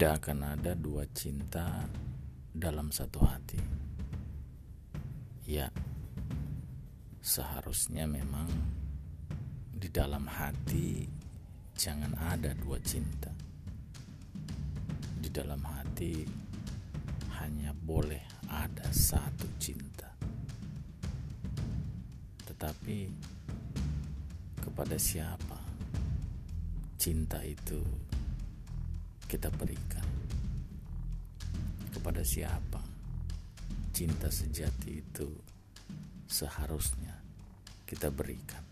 Tidak akan ada dua cinta dalam satu hati. Ya, seharusnya memang di dalam hati jangan ada dua cinta. Di dalam hati hanya boleh ada satu cinta. Tetapi kepada siapa cinta itu kita berikan kepada siapa cinta sejati itu seharusnya kita berikan